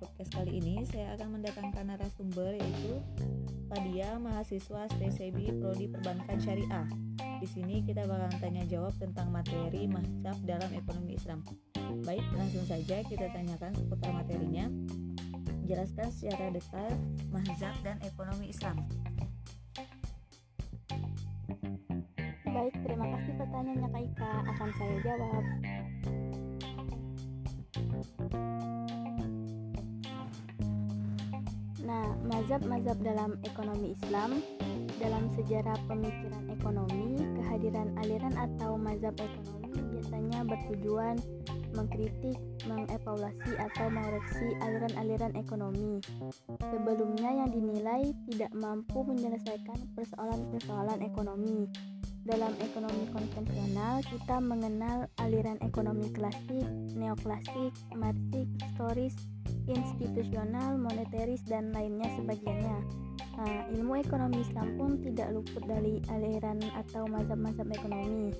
podcast kali ini saya akan mendatangkan narasumber yaitu Fadia, mahasiswa STCB Prodi Perbankan Syariah. Di sini kita bakal tanya jawab tentang materi mazhab dalam ekonomi Islam. Baik, langsung saja kita tanyakan seputar materinya. Jelaskan secara detail mazhab dan ekonomi Islam. Baik, terima kasih pertanyaannya Kak Ika. Akan saya jawab. Mazhab-mazhab dalam ekonomi Islam dalam sejarah pemikiran ekonomi, kehadiran aliran atau mazhab ekonomi biasanya bertujuan mengkritik, mengevaluasi atau mengoreksi aliran-aliran ekonomi. Sebelumnya yang dinilai tidak mampu menyelesaikan persoalan-persoalan ekonomi. Dalam ekonomi konvensional, kita mengenal aliran ekonomi klasik, neoklasik, marxik, historis, institusional, moneteris, dan lainnya sebagiannya. Nah, ilmu ekonomi Islam pun tidak luput dari aliran atau mazhab-mazhab ekonomi.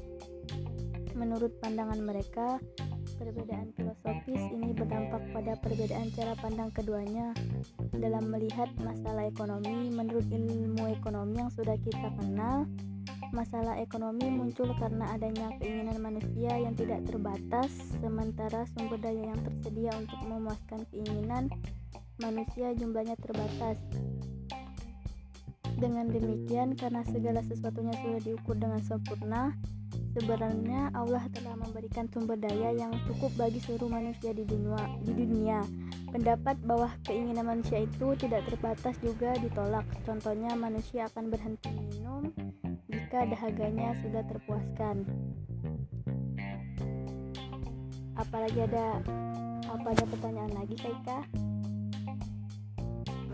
Menurut pandangan mereka, perbedaan filosofis ini berdampak pada perbedaan cara pandang keduanya dalam melihat masalah ekonomi. Menurut ilmu ekonomi yang sudah kita kenal, Masalah ekonomi muncul karena adanya keinginan manusia yang tidak terbatas, sementara sumber daya yang tersedia untuk memuaskan keinginan manusia jumlahnya terbatas. Dengan demikian, karena segala sesuatunya sudah diukur dengan sempurna, sebenarnya Allah telah memberikan sumber daya yang cukup bagi seluruh manusia di dunia. Di dunia. Pendapat bahwa keinginan manusia itu tidak terbatas juga ditolak. Contohnya, manusia akan berhenti minum jika dahaganya sudah terpuaskan. Apalagi ada apa ada pertanyaan lagi, Kaika?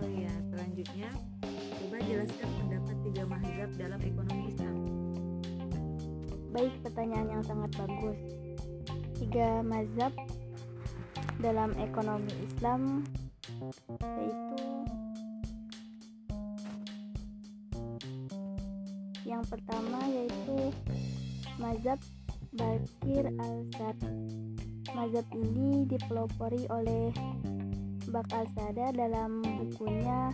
Oh iya, selanjutnya coba jelaskan pendapat tiga mazhab dalam ekonomi Islam. Baik, pertanyaan yang sangat bagus. Tiga mazhab dalam ekonomi Islam yaitu Yang pertama yaitu mazhab Bakir al-Sad. Mazhab ini dipelopori oleh Bak al-Sada dalam bukunya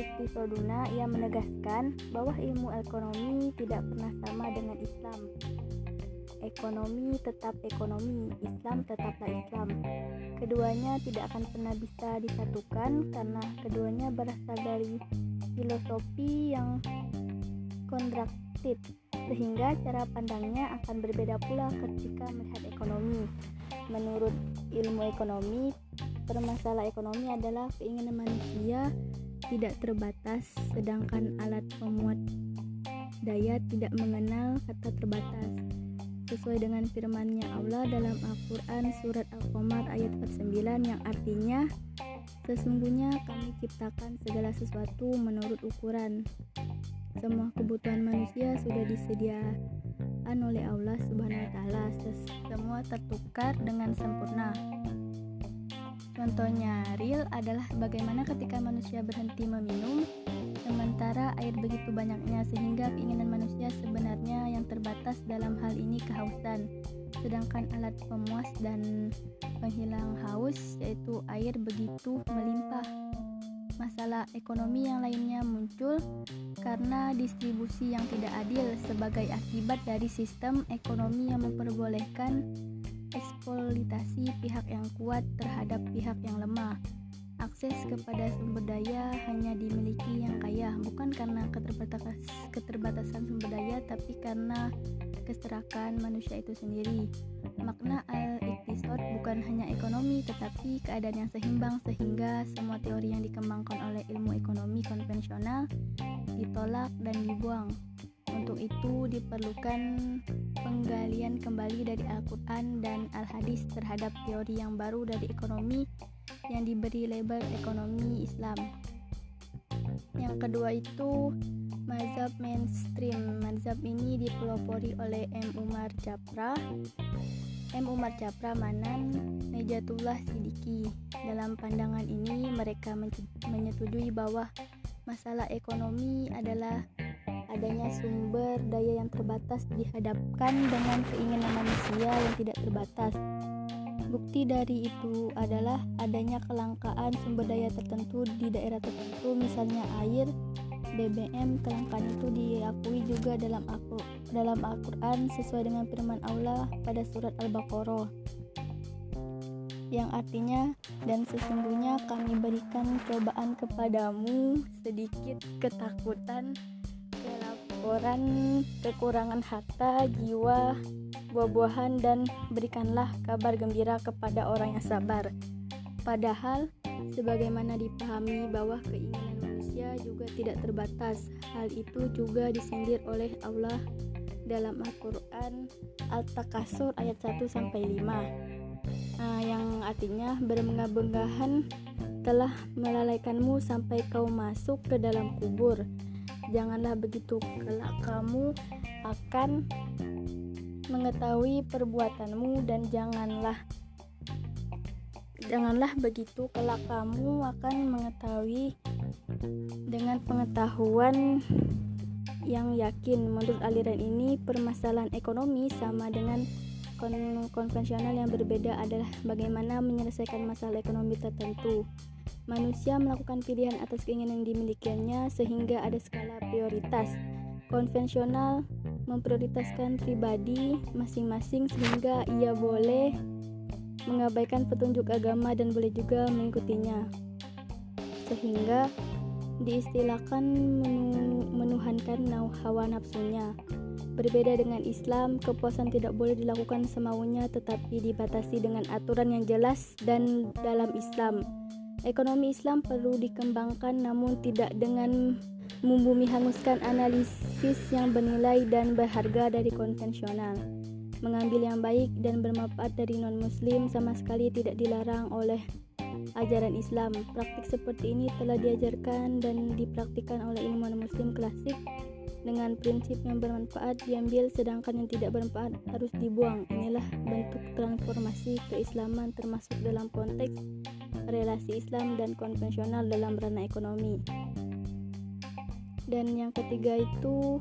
Iktisoduna ia menegaskan bahwa ilmu ekonomi tidak pernah sama dengan Islam. Ekonomi tetap ekonomi, Islam tetaplah Islam. Keduanya tidak akan pernah bisa disatukan karena keduanya berasal dari filosofi yang kontraktif sehingga cara pandangnya akan berbeda pula ketika melihat ekonomi. Menurut ilmu ekonomi, permasalah ekonomi adalah keinginan manusia tidak terbatas sedangkan alat pemuat daya tidak mengenal kata terbatas. Sesuai dengan firman-Nya Allah dalam Al-Qur'an surat Al-Qamar ayat 49 yang artinya sesungguhnya kami ciptakan segala sesuatu menurut ukuran semua kebutuhan manusia sudah disediakan oleh Allah Subhanahu wa taala. Semua tertukar dengan sempurna. Contohnya real adalah bagaimana ketika manusia berhenti meminum sementara air begitu banyaknya sehingga keinginan manusia sebenarnya yang terbatas dalam hal ini kehausan. Sedangkan alat pemuas dan penghilang haus yaitu air begitu melimpah masalah ekonomi yang lainnya muncul karena distribusi yang tidak adil sebagai akibat dari sistem ekonomi yang memperbolehkan eksploitasi pihak yang kuat terhadap pihak yang lemah. Akses kepada sumber daya hanya dimiliki yang kaya, bukan karena keterbatasan, keterbatasan sumber daya, tapi karena keserakan manusia itu sendiri. Makna al-iktisad bukan hanya ekonomi, tetapi keadaan yang seimbang sehingga semua teori yang dikembangkan oleh ilmu ekonomi konvensional ditolak dan dibuang. Untuk itu diperlukan penggalian kembali dari Al-Quran dan Al-Hadis terhadap teori yang baru dari ekonomi yang diberi label ekonomi Islam. Yang kedua itu mazhab mainstream. Mazhab ini dipelopori oleh M. Umar Japra, M. Umar Japra Manan, Nejatullah Sidiki. Dalam pandangan ini mereka menyetujui bahwa masalah ekonomi adalah adanya sumber daya yang terbatas dihadapkan dengan keinginan manusia yang tidak terbatas Bukti dari itu adalah adanya kelangkaan sumber daya tertentu di daerah tertentu, misalnya air, BBM. Kelangkaan itu diakui juga dalam Al dalam Al-Qur'an sesuai dengan firman Allah pada surat Al-Baqarah yang artinya dan sesungguhnya kami berikan cobaan kepadamu sedikit ketakutan kelaporan kekurangan harta jiwa buah-buahan dan berikanlah kabar gembira kepada orang yang sabar. Padahal sebagaimana dipahami bahwa keinginan manusia juga tidak terbatas. Hal itu juga disindir oleh Allah dalam Al-Qur'an Al-Takasur ayat 1 sampai 5. Nah, yang artinya bermegah-megahan telah melalaikanmu sampai kau masuk ke dalam kubur. Janganlah begitu kelak kamu akan mengetahui perbuatanmu dan janganlah janganlah begitu kelak kamu akan mengetahui dengan pengetahuan yang yakin. Menurut aliran ini permasalahan ekonomi sama dengan kon konvensional yang berbeda adalah bagaimana menyelesaikan masalah ekonomi tertentu. Manusia melakukan pilihan atas keinginan dimilikinya sehingga ada skala prioritas. Konvensional memprioritaskan pribadi masing-masing sehingga ia boleh mengabaikan petunjuk agama dan boleh juga mengikutinya. Sehingga diistilahkan menu, menuhankan hawa nafsunya. Berbeda dengan Islam kepuasan tidak boleh dilakukan semaunya tetapi dibatasi dengan aturan yang jelas dan dalam Islam. Ekonomi Islam perlu dikembangkan namun tidak dengan membumi hanguskan analisis yang bernilai dan berharga dari konvensional. Mengambil yang baik dan bermanfaat dari non-muslim sama sekali tidak dilarang oleh ajaran Islam. Praktik seperti ini telah diajarkan dan dipraktikkan oleh ilmuwan muslim klasik dengan prinsip yang bermanfaat diambil sedangkan yang tidak bermanfaat harus dibuang. Inilah bentuk transformasi keislaman termasuk dalam konteks relasi Islam dan konvensional dalam ranah ekonomi dan yang ketiga itu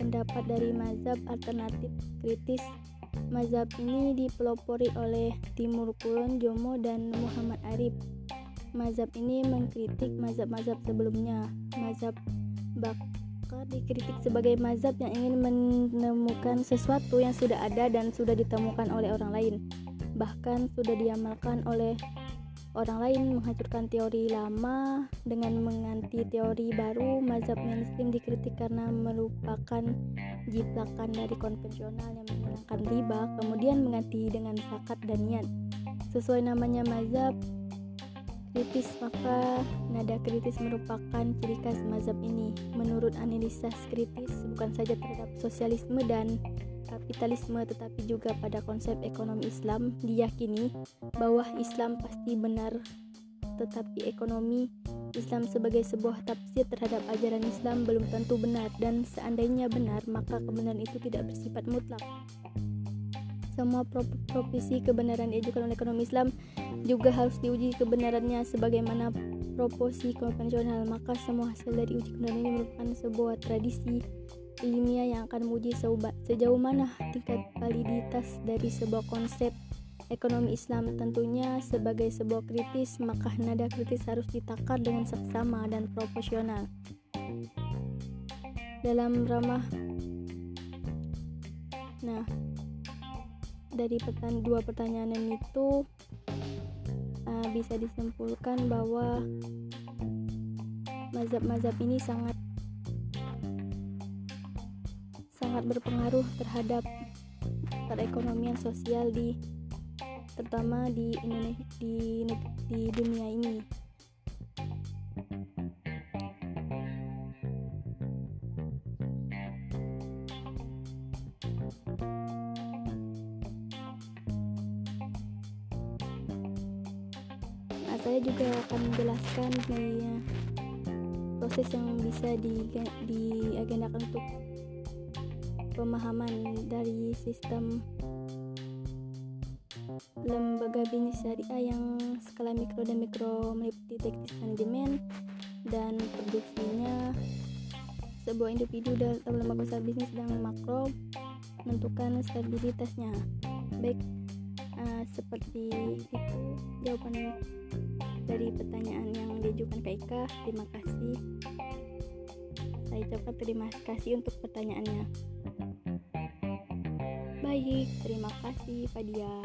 pendapat dari mazhab alternatif kritis. Mazhab ini dipelopori oleh Timur Kulon Jomo dan Muhammad Arif. Mazhab ini mengkritik mazhab-mazhab sebelumnya. Mazhab Bakar dikritik sebagai mazhab yang ingin menemukan sesuatu yang sudah ada dan sudah ditemukan oleh orang lain. Bahkan sudah diamalkan oleh Orang lain menghancurkan teori lama dengan mengganti teori baru. Mazhab mainstream dikritik karena merupakan jiplakan dari konvensional yang menghilangkan riba, kemudian mengganti dengan zakat dan niat. Sesuai namanya mazhab kritis, maka nada kritis merupakan ciri khas mazhab ini. Menurut analisis kritis, bukan saja terhadap sosialisme dan kapitalisme tetapi juga pada konsep ekonomi Islam diyakini bahwa Islam pasti benar. Tetapi ekonomi Islam sebagai sebuah tafsir terhadap ajaran Islam belum tentu benar dan seandainya benar maka kebenaran itu tidak bersifat mutlak. Semua profesi kebenaran diajukan oleh ekonomi Islam juga harus diuji kebenarannya sebagaimana proposi konvensional maka semua hasil dari uji kebenaran ini merupakan sebuah tradisi ilmiah yang akan menguji sejauh mana tingkat validitas dari sebuah konsep ekonomi Islam. Tentunya sebagai sebuah kritis maka nada kritis harus ditakar dengan seksama dan proporsional. Dalam ramah nah dari pertanyaan dua pertanyaan itu uh, bisa disimpulkan bahwa mazhab-mazhab ini sangat sangat berpengaruh terhadap perekonomian sosial di terutama di Indonesia di, di dunia ini. Nah, saya juga akan menjelaskan di proses yang bisa diagendakan untuk pemahaman dari sistem lembaga bisnis syariah yang skala mikro dan mikro meliputi teknis manajemen dan produksinya. Sebuah individu dan lembaga usaha bisnis dan makro menentukan stabilitasnya. Baik uh, seperti itu jawaban dari pertanyaan yang diajukan ke terima kasih saya ucapkan terima kasih untuk pertanyaannya. Baik terima kasih Fadia